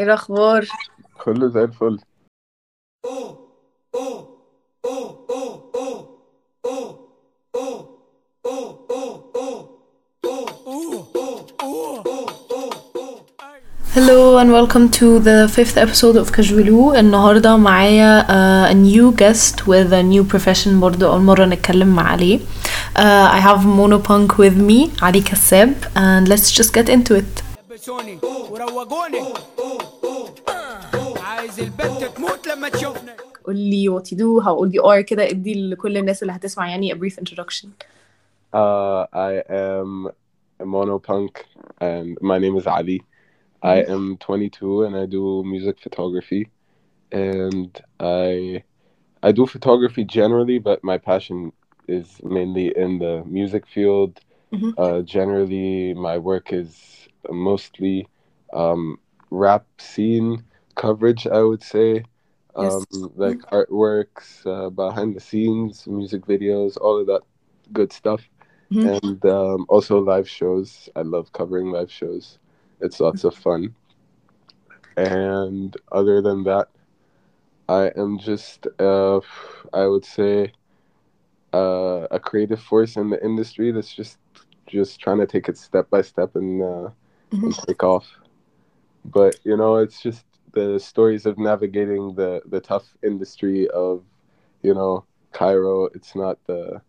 ايه الاخبار؟ كله زي الفل. Hello and welcome to the fifth episode of كاجولو النهاردة معايا uh, a new guest with a new profession برضه أول مرة نتكلم عليه uh, I have Monopunk with me Ali Kassab, and let's just get into it. لبسوني وروقوني عايز البنت تموت لما تشوفني قول لي what you do how old you are كده ادي لكل الناس اللي هتسمع يعني a brief introduction Uh, I am a monopunk and my name is Ali. I am 22 and I do music photography. And I I do photography generally, but my passion is mainly in the music field. Mhm. Uh, generally, my work is mostly um, rap scene coverage, I would say. Yes. Um, like artworks, uh, behind the scenes, music videos, all of that good stuff. Mhm. And um, also live shows. I love covering live shows. It's lots of fun. And other than that, I am just, uh, I would say, uh, a creative force in the industry that's just just trying to take it step by step and, uh, and take off. But you know, it's just the stories of navigating the the tough industry of, you know, Cairo. It's not the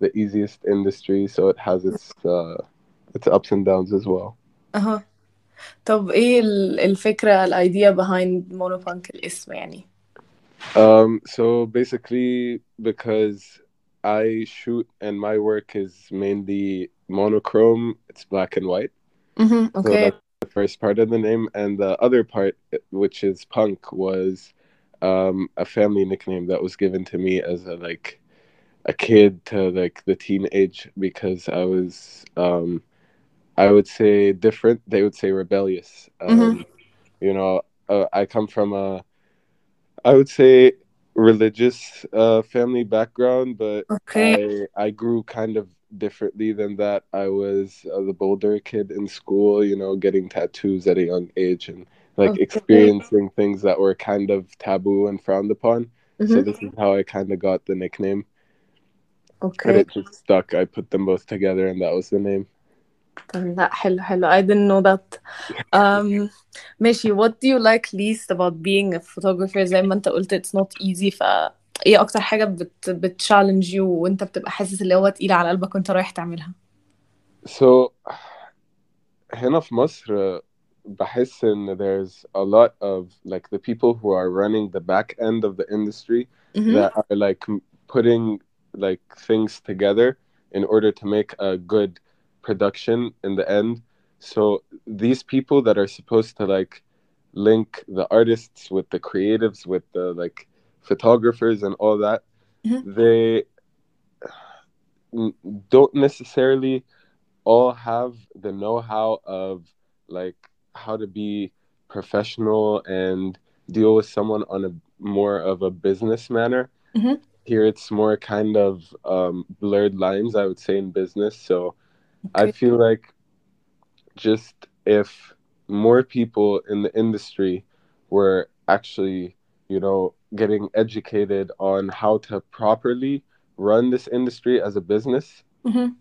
the easiest industry, so it has its uh, its ups and downs as well. اها طب ايه ال- الفكرة الايديا behind Monopunk الاسم يعني Um, so basically, because I shoot and my work is mainly monochrome, it's black and white. Mhm, So okay that's the first part of the name, and the other part, which is punk, was um, a family nickname that was given to me as a like a kid to like the teenage because I was um, I would say different. They would say rebellious. Um, Mhm. You know, uh, I come from a I would say religious uh, family background, but okay I I grew kind of differently than that. I was uh, the bolder kid in school, you know, getting tattoos at a young age and like Okay. experiencing things that were kind of taboo and frowned upon. So Mhm, this is how I kind of got the nickname, and okay it just stuck. I put them both together, and that was the name. طب لا حلو حلو I didn't know that um, ماشي what do you like least about being a photographer زي ما انت قلت it's not easy ف ايه اكتر حاجة بت بتشالنج يو وانت بتبقى حاسس اللي هو تقيلة على قلبك وانت رايح تعملها So هنا في مصر بحس ان there's a lot of like the people who are running the back end of the industry Mhm. that are like m- putting like things together in order to make a good production in the end. So these people that are supposed to like link the artists with the creatives with the like photographers and all that, Mhm. they don't necessarily all have the know-how of like how to be professional and deal with someone on a more of a business manner. Mhm. Here it's more kind of um, blurred lines, I would say, in business. So I feel like just if more people in the industry were actually, you know, getting educated on how to properly run this industry as a business, Mhm.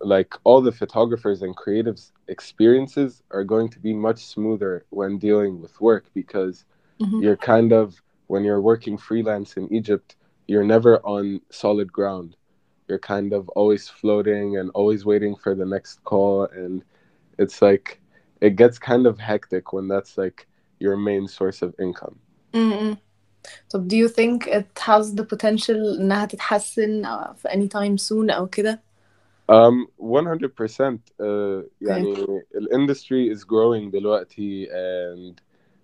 like all the photographers and creatives experiences are going to be much smoother when dealing with work because Mhm. you're kind of when you're working freelance in Egypt you're never on solid ground you're kind of always floating and always waiting for the next call and it's like it gets kind of hectic when that's like your main source of income Mm-mm. طب do you think it has the potential انها تتحسن uh, في any time soon او كده Um, 100% uh, يعني الindustry is growing دلوقتي and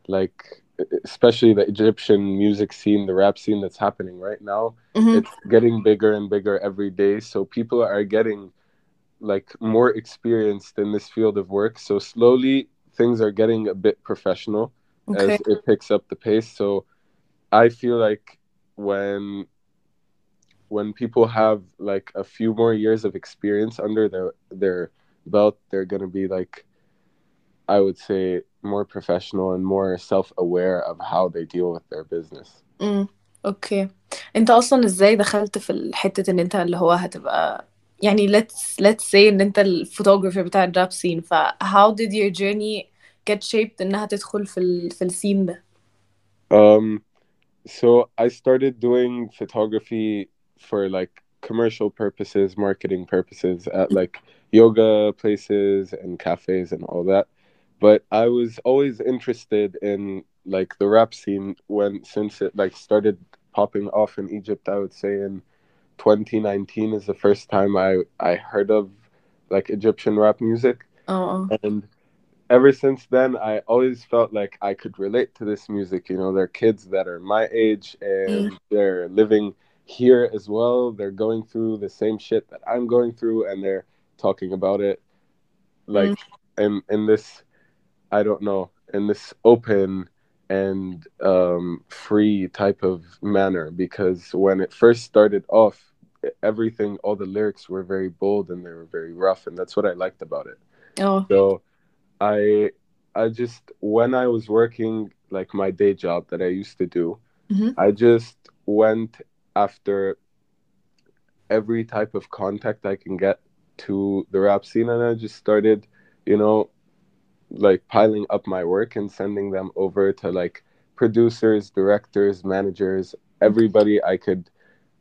like especially the Egyptian music scene, the rap scene that's happening right now, Mhm. it's getting bigger and bigger every day. So people are getting like more experienced in this field of work. So slowly things are getting a bit professional okay as it picks up the pace. So I feel like when when people have like a few more years of experience under their their belt, they're gonna be like I would say more professional and more self-aware of how they deal with their business. امم اوكي انت اصلا ازاي دخلت في الحتة ان انت اللي هو هتبقى يعني let's let's say ان انت الفوتوغرافر بتاع الراب سين ف how did your journey get shaped انها تدخل في ال في السين ده Um, so I started doing photography for like commercial purposes, marketing purposes at like yoga places and cafes and all that. But I was always interested in like the rap scene when since it like started popping off in Egypt, I would say in 2019 is the first time I I heard of like Egyptian rap music. Oh. oh. And ever since then i always felt like i could relate to this music you know they're kids that are my age and they're living here as well. They're going through the same shit that i'm going through and they're talking about it. Like in in this i don't know in this open and um, free type of manner because when it first started off everything all the lyrics were very bold and they were very rough and that's what i liked about it. اه so I I just when I was working like my day job that I used to do, Mhm. I just went after every type of contact I can get to the rap scene and I just started, you know, like piling up my work and sending them over to like producers, directors, managers, everybody I could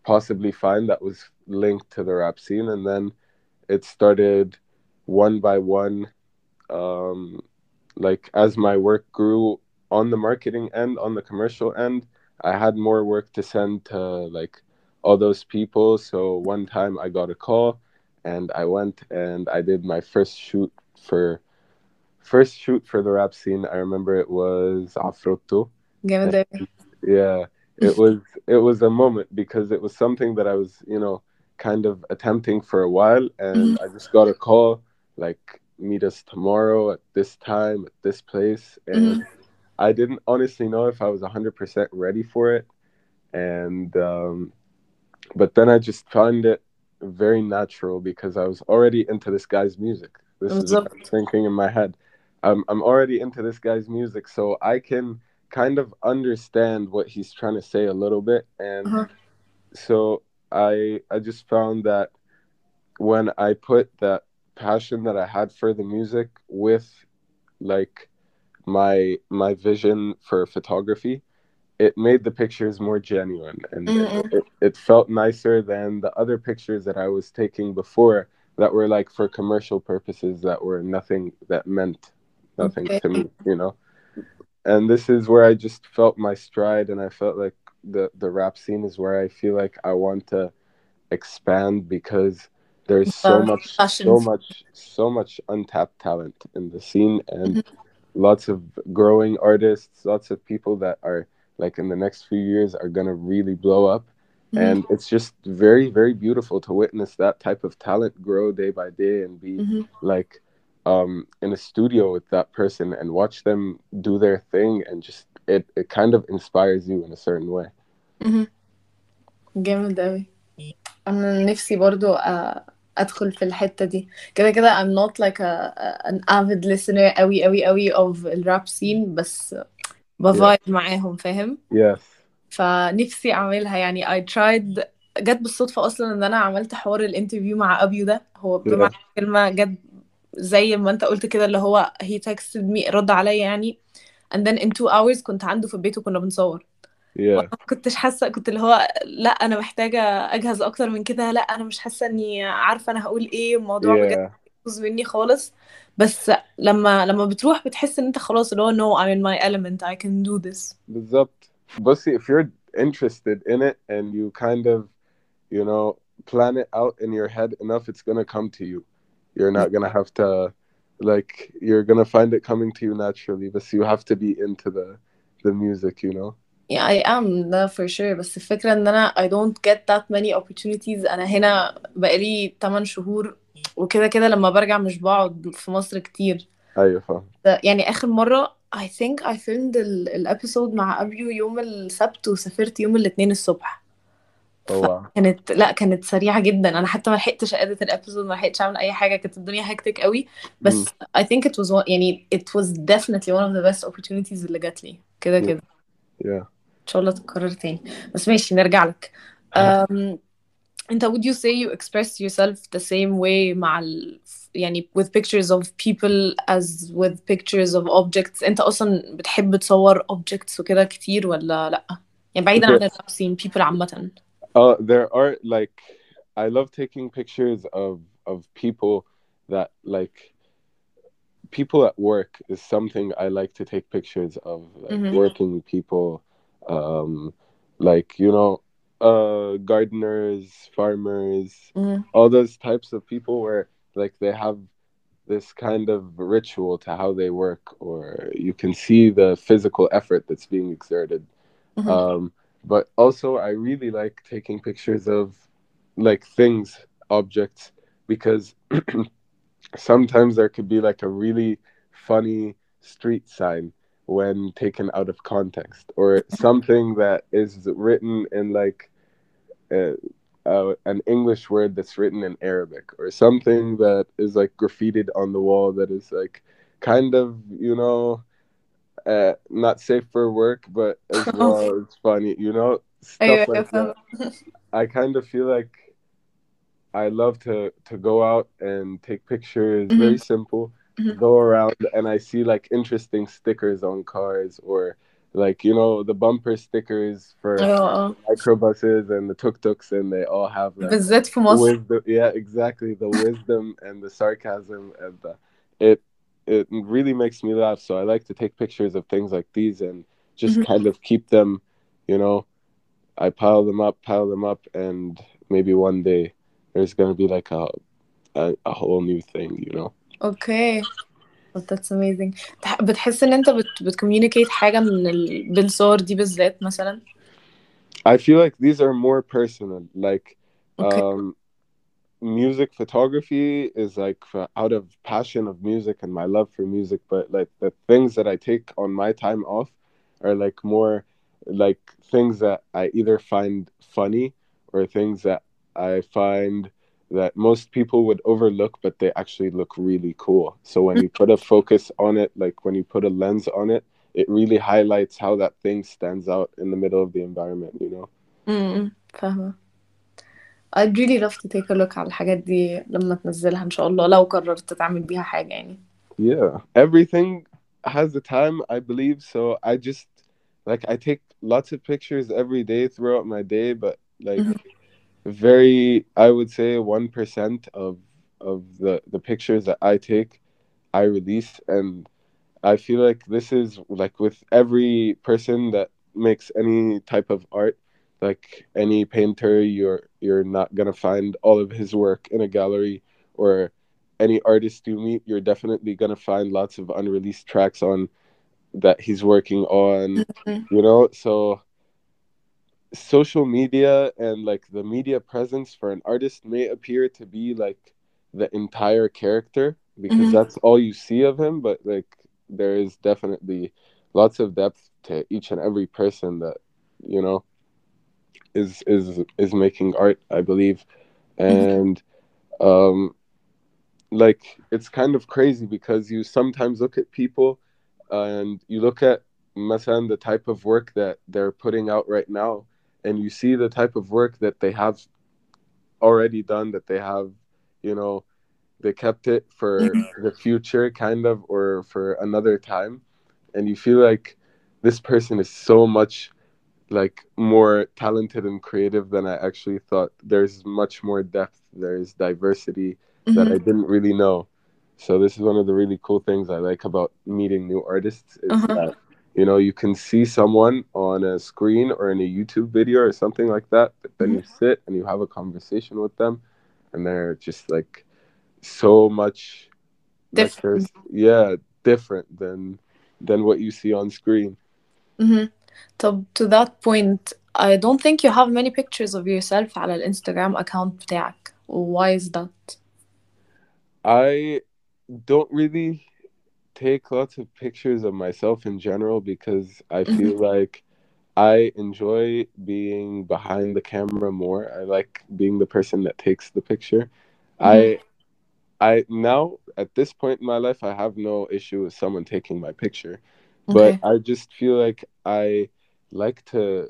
possibly find that was linked to the rap scene and then it started one by one um, like as my work grew on the marketing end, on the commercial end, I had more work to send to like all those people. So one time I got a call and I went and I did my first shoot for first shoot for the rap scene. I remember it was Afroto. Yeah, it was it was a moment because it was something that I was you know kind of attempting for a while, and mm-hmm. I just got a call like meet us tomorrow at this time at this place. And i didn't honestly know if i was 100% ready for it. And um but then i just found it very natural because i was already into this guy's music. This is what i'm thinking in my head. I'm, I'm already into this guy's music so i can kind of understand what he's trying to say a little bit. And Uh-huh. so i i just found that when i put that passion that i had for the music with like my my vision for photography it made the pictures more genuine and Mm-mm. it, it felt nicer than the other pictures that i was taking before that were like for commercial purposes that were nothing that meant nothing to me you know and this is where i just felt my stride and i felt like the the rap scene is where i feel like i want to expand because there's so Uh, much so passions. much so much untapped talent in the scene and lots of growing artists lots of people that are like in the next few years are going to really blow up Mhm. and it's just very very beautiful to witness that type of talent grow day by day and be Mhm. like um in a studio with that person and watch them do their thing and just it it kind of inspires you in a certain way مهم. جامد أوي أنا نفسي برضو أ- أدخل في الحتة دي. كده كده I'm not like a, an avid listener أوي أوي أوي of الراب scene بس بفايب معاهم فاهم؟ Yes. فنفسي أعملها. يعني I tried جت بالصدفة أصلا إن أنا عملت حوار الانترفيو مع أبيو ده. هو بمعنى Yeah. الكلمة جت زي ما أنت قلت كده اللي هو he texted me رد عليا يعني. And then in two hours كنت عنده في البيت وكنا بنصور. Yeah ما كنتش حاسه كنت اللي هو لا أنا محتاجه اجهز أكتر من كده لا أنا مش حاسه اني عارفه أنا هقول إيه الموضوع بجد yeah بيبوظ مني خالص بس لما لما بتروح بتحس ان انت خلاص اللي هو no I'm in my element I can do this بالظبط بصي if you're interested in it and you kind of you know plan it out in your head enough it's gonna come to you you're not gonna have to like you're gonna find it coming to you naturally but you have to be into the the music you know yeah I am ده for sure. بس الفكرة إن أنا I don't get that many opportunities. أنا هنا بقالي 8 شهور وكده كده لما برجع مش بقعد في مصر كتير. أيوه فاهم. يعني آخر مرة I think I filmed ال- الابيسود مع أبيو يوم السبت وسافرت يوم الاثنين الصبح. كانت لا كانت سريعة جدا. أنا حتى ما لحقتش اديت الابيسود ما لحقتش أعمل أي حاجة. كانت الدنيا هكتك قوي. بس I think it was one يعني it was definitely one of the best opportunities اللي جات لي. كده. كده. Yeah. ان شاء الله تتكرر تاني بس ماشي نرجع لك um, انت would you say you express yourself the same way مع ال يعني with pictures of people as with pictures of objects انت اصلا بتحب تصور objects وكده كتير ولا لا يعني بعيدا عن Okay. الراب scene people عامة Uh, there are like, I love taking pictures of of people that like people at work is something I like to take pictures of, like Mhm. working people, um, like you know, uh, gardeners, farmers, Mhm. all those types of people where like they have this kind of ritual to how they work, or you can see the physical effort that's being exerted. Mhm. Um, but also, I really like taking pictures of like things, objects, because sometimes there could be like a really funny street sign when taken out of context or something that is written in like a an English word that's written in Arabic or something that is like graffitied on the wall that is like kind of, you know, uh, not safe for work, but as well, it's funny, you know, stuff like that. I kind of feel like I love to, to go out and take pictures, mm-hmm. very simple mm-hmm. go around and I see like interesting stickers on cars or like you know the bumper stickers for oh. microbuses and the tuk-tuks and they all have like, wisdom, yeah exactly the wisdom and the sarcasm and the it it really makes me laugh so i like to take pictures of things like these and just mm-hmm. kind of keep them you know i pile them up pile them up and maybe one day there's going to be like a, a a whole new thing you know اوكي But that's amazing تح- بتحس ان انت بت بتكوميونيكيت حاجة من ال... بالصور دي بالذات مثلا i feel like these are more personal like اوكي um music photography is like for, out of passion of music and my love for music but like the things that i take on my time off are like more like things that i either find funny or things that i find that most people would overlook but they actually look really cool so when you put a focus on it like when you put a lens on it it really highlights how that thing stands out in the middle of the environment you know امم فاهمة I'd really love to take a look على الحاجات دي لما تنزلها ان شاء الله لو قررت تعمل بيها حاجة يعني Yeah, everything has a time, I believe. So I just like I take lots of pictures every day throughout my day, but like Mhm. very, I would say one percent of of the the pictures that I take, I release, and I feel like this is like with every person that makes any type of art, like any painter, you're you're not gonna find all of his work in a gallery or any artist you meet, you're definitely gonna find lots of unreleased tracks on that he's working on, Mhm. you know. So social media and like the media presence for an artist may appear to be like the entire character because mm-hmm. that's all you see of him but like there is definitely lots of depth to each and every person that you know is is is making art i believe mm-hmm. and mm-hmm. um like it's kind of crazy because you sometimes look at people and you look at masan the type of work that they're putting out right now and you see the type of work that they have already done that they have you know they kept it for the future kind of or for another time and you feel like this person is so much like more talented and creative than I actually thought. There's much more depth. There's diversity that I Mhm. didn't really know. So this is one of the really cool things I like about meeting new artists is Uh-huh. that you know you can see someone on a screen or in a YouTube video or something like that, but then you sit and you have a conversation with them, and they're just like so much like Different. there's yeah different than than what you see on screen. Mhm. طب to that point I don't think you have many pictures of yourself على الانستغرام account بتاعك why is that I don't really take lots of pictures of myself in general because I feel like I enjoy being behind the camera more. I like being the person that takes the picture. I I now at this point in my life I have no issue with someone taking my picture. Okay. But I just feel like I like to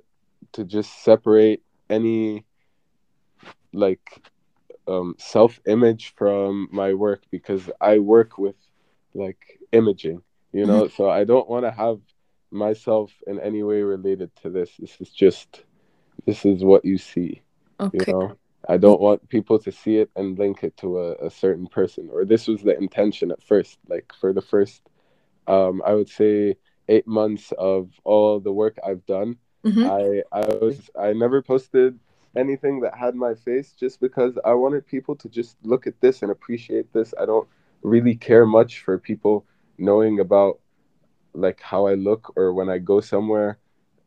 to just separate any like um self image from my work because I work with like imaging, you know, so I don't want to have myself in any way related to this. This is just this is what you see you know? I don't want people to see it and link it to a, a certain person or this was the intention at first. Like for the first um i would say eight months of all the work i've done Mhm. i i was i never posted anything that had my face just because i wanted people to just look at this and appreciate this. I don't really care much for people knowing about like how i look or when i go somewhere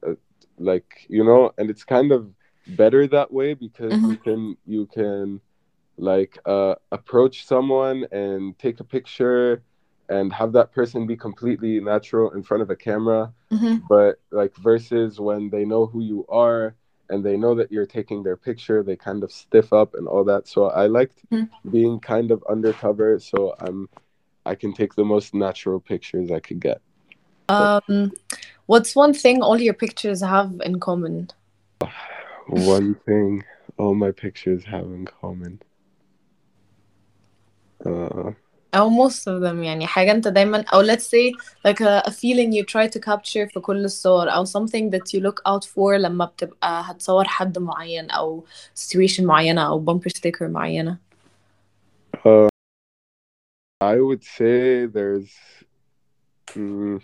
uh, like you know and it's kind of better that way because you can you can like uh approach someone and take a picture and have that person be completely natural in front of a camera Mhm. but like versus when they know who you are and they know that you're taking their picture they kind of stiff up and all that so i liked Mhm. being kind of undercover so i'm i can take the most natural pictures i could get Um, what's one thing all your pictures have in common? one thing all my pictures have in common uh, أو most of them يعني حاجة أنت دايما أو let's say like a, a feeling you try to capture في كل الصور أو something that you look out for لما بتبقى هتصور حد معين أو situation معينة أو bumper sticker معينة uh, i would say there's mm,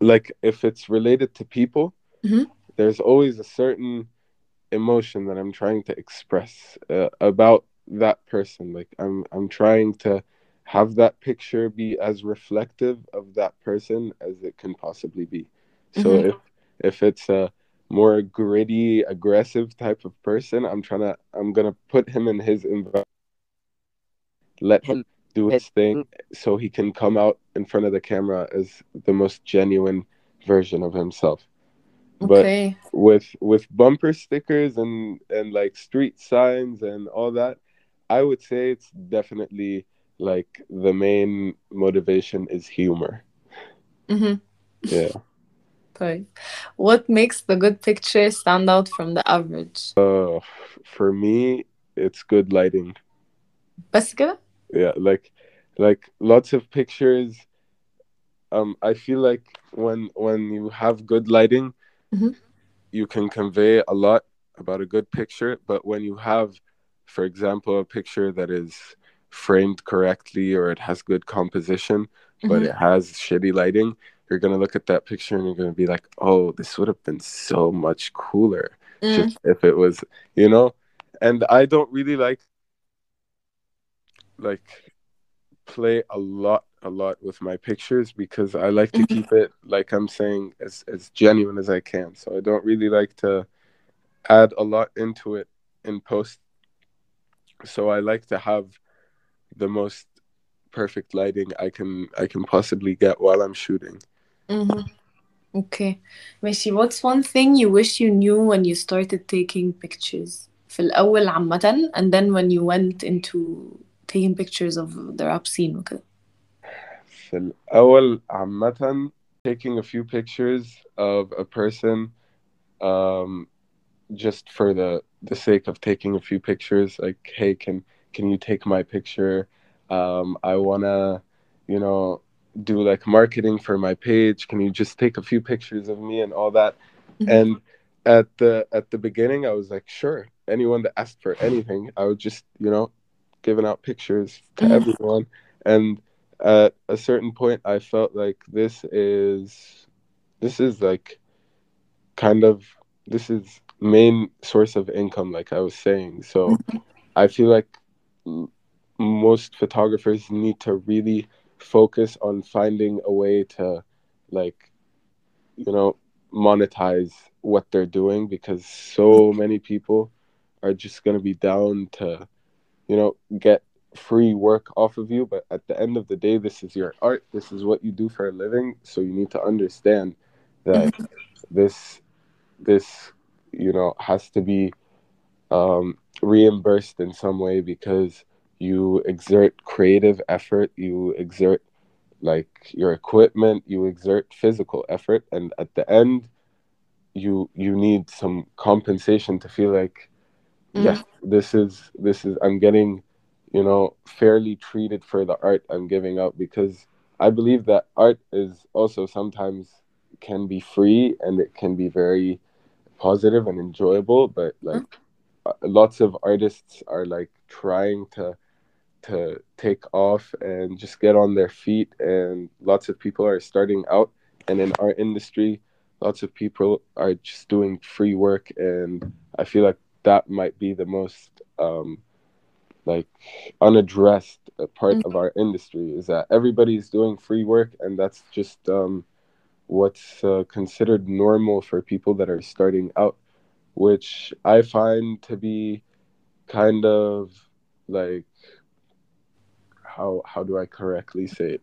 like if it's related to people Mhm. there's always a certain emotion that i'm trying to express uh, about that person like i'm i'm trying to have that picture be as reflective of that person as it can possibly be so Mhm. if if it's a more gritty aggressive type of person i'm trying to i'm gonna put him in his environment let him do his thing so he can come out in front of the camera as the most genuine version of himself but okay with with bumper stickers and and like street signs and all that i would say it's definitely like the main motivation is humor Mhm. yeah طيب what makes the good picture stand out from the average uh, for me it's good lighting بس كده Yeah like like lots of pictures um i feel like when when you have good lighting Mhm. you can convey a lot about a good picture but when you have for example a picture that is framed correctly or it has good composition but Mhm. it has shitty lighting you're going to look at that picture and you're going to be like oh this would have been so much cooler Mm. if it was you know and i don't really like like play a lot a lot with my pictures because i like to Mhm. keep it like i'm saying as as genuine as i can so i don't really like to add a lot into it in post so i like to have the most perfect lighting i can i can possibly get while i'm shooting Mhm. Okay. ماشي what's one thing you wish you knew when you started taking pictures في الأول عامة and then when you went into taking pictures of the rap scene وكده في الأول عامة taking a few pictures of a person um just for the the sake of taking a few pictures like hey can can you take my picture um I want to you know do like marketing for my page can you just take a few pictures of me and all that Mhm. and at the at the beginning I was like sure anyone that asked for anything I would just you know giving out pictures to everyone. And at a certain point I felt like this is this is like kind of this is main source of income like I was saying. So mm-hmm. I feel like most photographers need to really focus on finding a way to like you know monetize what they're doing because so many people are just going to be down to you know get free work off of you but at the end of the day this is your art. This is what you do for a living. So you need to understand that this this you know has to be um, reimbursed in some way because you exert creative effort. You exert like your equipment. You exert physical effort. And at the end you you need some compensation to feel like Mm. yes this is this is i'm getting you know fairly treated for the art i'm giving out because i believe that art is also sometimes can be free and it can be very positive and enjoyable but like uh, lots of artists are like trying to to take off and just get on their feet and lots of people are starting out and in our industry lots of people are just doing free work and i feel like that might be the most um, like unaddressed uh, part mm-hmm. of our industry is that everybody's doing free work and that's just um, what's uh, considered normal for people that are starting out which i find to be kind of like how how do i correctly say it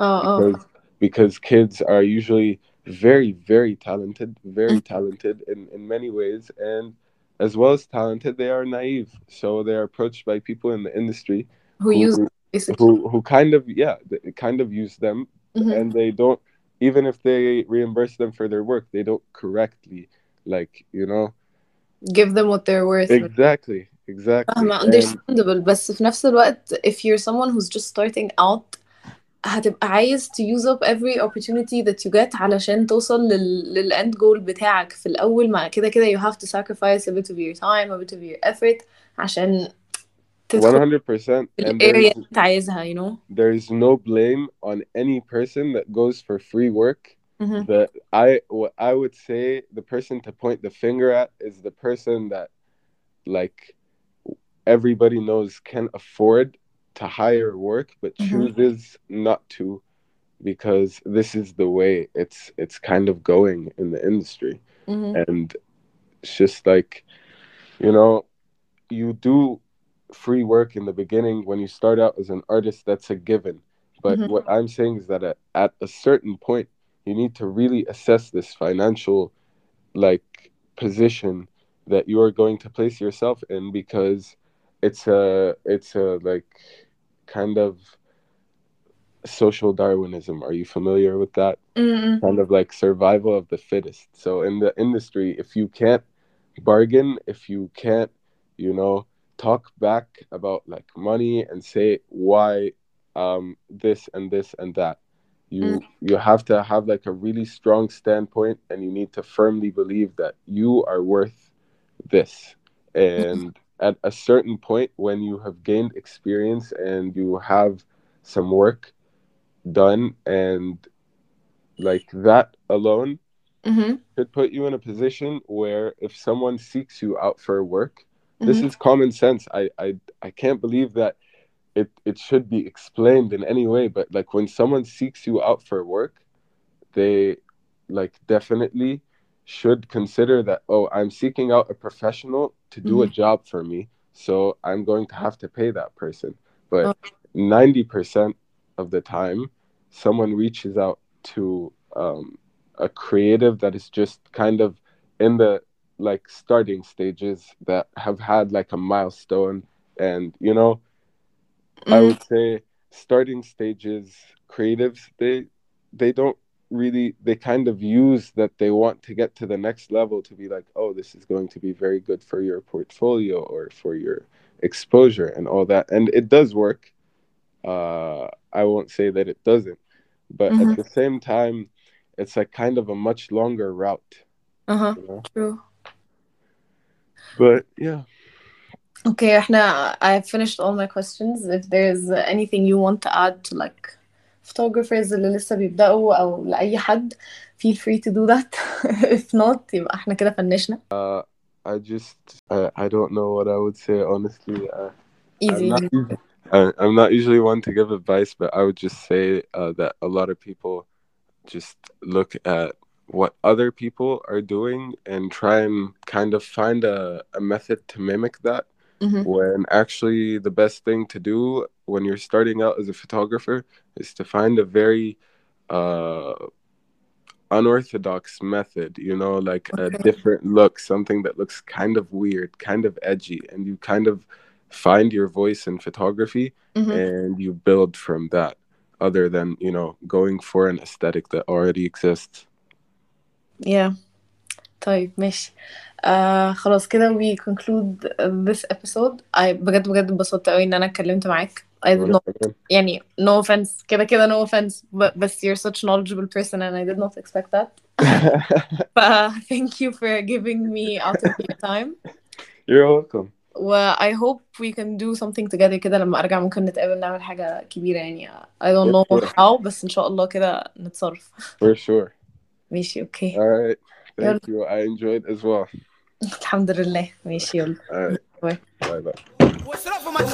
oh, oh, because, oh. because kids are usually very very talented, very talented in in many ways, and as well as talented, they are naive. So they are approached by people in the industry who use who basically who who kind of yeah they kind of use them, Mhm. and they don't even if they reimburse them for their work, they don't correctly like you know give them what they're worth exactly exactly. فاهمة And- understandable بس في نفس الوقت if you're someone who's just starting out هتبقى عايز to use up every opportunity that you get علشان توصل لل, لل end goal بتاعك في الأول ما كده كده you have to sacrifice a bit of your time a bit of your effort عشان تدخل 100% في and الاريا there's, اللي انت عايزها you know there is no blame on any person that goes for free work Mhm. that i what i would say the person to point the finger at is the person that like everybody knows can afford to hire work but Mhm. chooses not to because this is the way it's it's kind of going in the industry Mhm. and it's just like you know you do free work in the beginning when you start out as an artist that's a given but Mhm. what i'm saying is that at, at a certain point you need to really assess this financial like position that you are going to place yourself in because it's a it's a like kind of social darwinism are you familiar with that Mm-mm. kind of like survival of the fittest. So in the industry, if you can't bargain, if you can't, you know, talk back about like money and say why um this and this and that, you mm-hmm. you have to have like a really strong standpoint and you need to firmly believe that you are worth this. Mm-hmm. And at a certain point when you have gained experience and you have some work done and like that alone Mhm. could put you in a position where if someone seeks you out for work this Mhm. is common sense I, I i can't believe that it it should be explained in any way but like when someone seeks you out for work they like definitely should consider that oh i'm seeking out a professional to do a job for me so i'm going to have to pay that person but Oh. 90% of the time someone reaches out to um, a creative that is just kind of in the like starting stages that have had like a milestone and you know i Mhm. would say starting stages creatives they they don't really they kind of use that they want to get to the next level to be like oh this is going to be very good for your portfolio or for your exposure and all that and it does work uh i won't say that it doesn't but Mhm. at the same time it's like kind of a much longer route Uh-huh. you know True. but yeah Okay, احنا I've finished all my questions. If there's anything you want to add to like photographers اللي لسه بيبدأوا أو لأي حد feel free to do that. If not يبقى احنا كده فنشنا. i just I, I don't know what i would say honestly uh, I'm Easy. not, usually, I, I'm not usually one to give advice, but I would just say uh, that a lot of people just look at what other people are doing and try and kind of find a, a method to mimic that. Mhm. When actually, the best thing to do when you're starting out as a photographer is to find a very uh, unorthodox method, you know, like a different look, something that looks kind of weird, kind of edgy, and you kind of find your voice in photography Mhm. and you build from that other than, you know, going for an aesthetic that already exists. Yeah. طيب ماشي آه خلاص كده we conclude this episode I بجد بجد اتبسطت قوي ان انا اتكلمت معاك I did وأنا not كمان. يعني no offense كده كده no offense but, but you're such a knowledgeable person and I did not expect that ف thank you for giving me out of your time You're welcome. و I hope we can do something together كده لما ارجع ممكن نتقابل نعمل حاجة كبيرة يعني I don't For know sure. how بس ان شاء الله كده نتصرف For sure. ماشي اوكي All right. Thank you. I enjoyed as well. Alhamdulillah. We يلا. Bye. Bye. What's up for my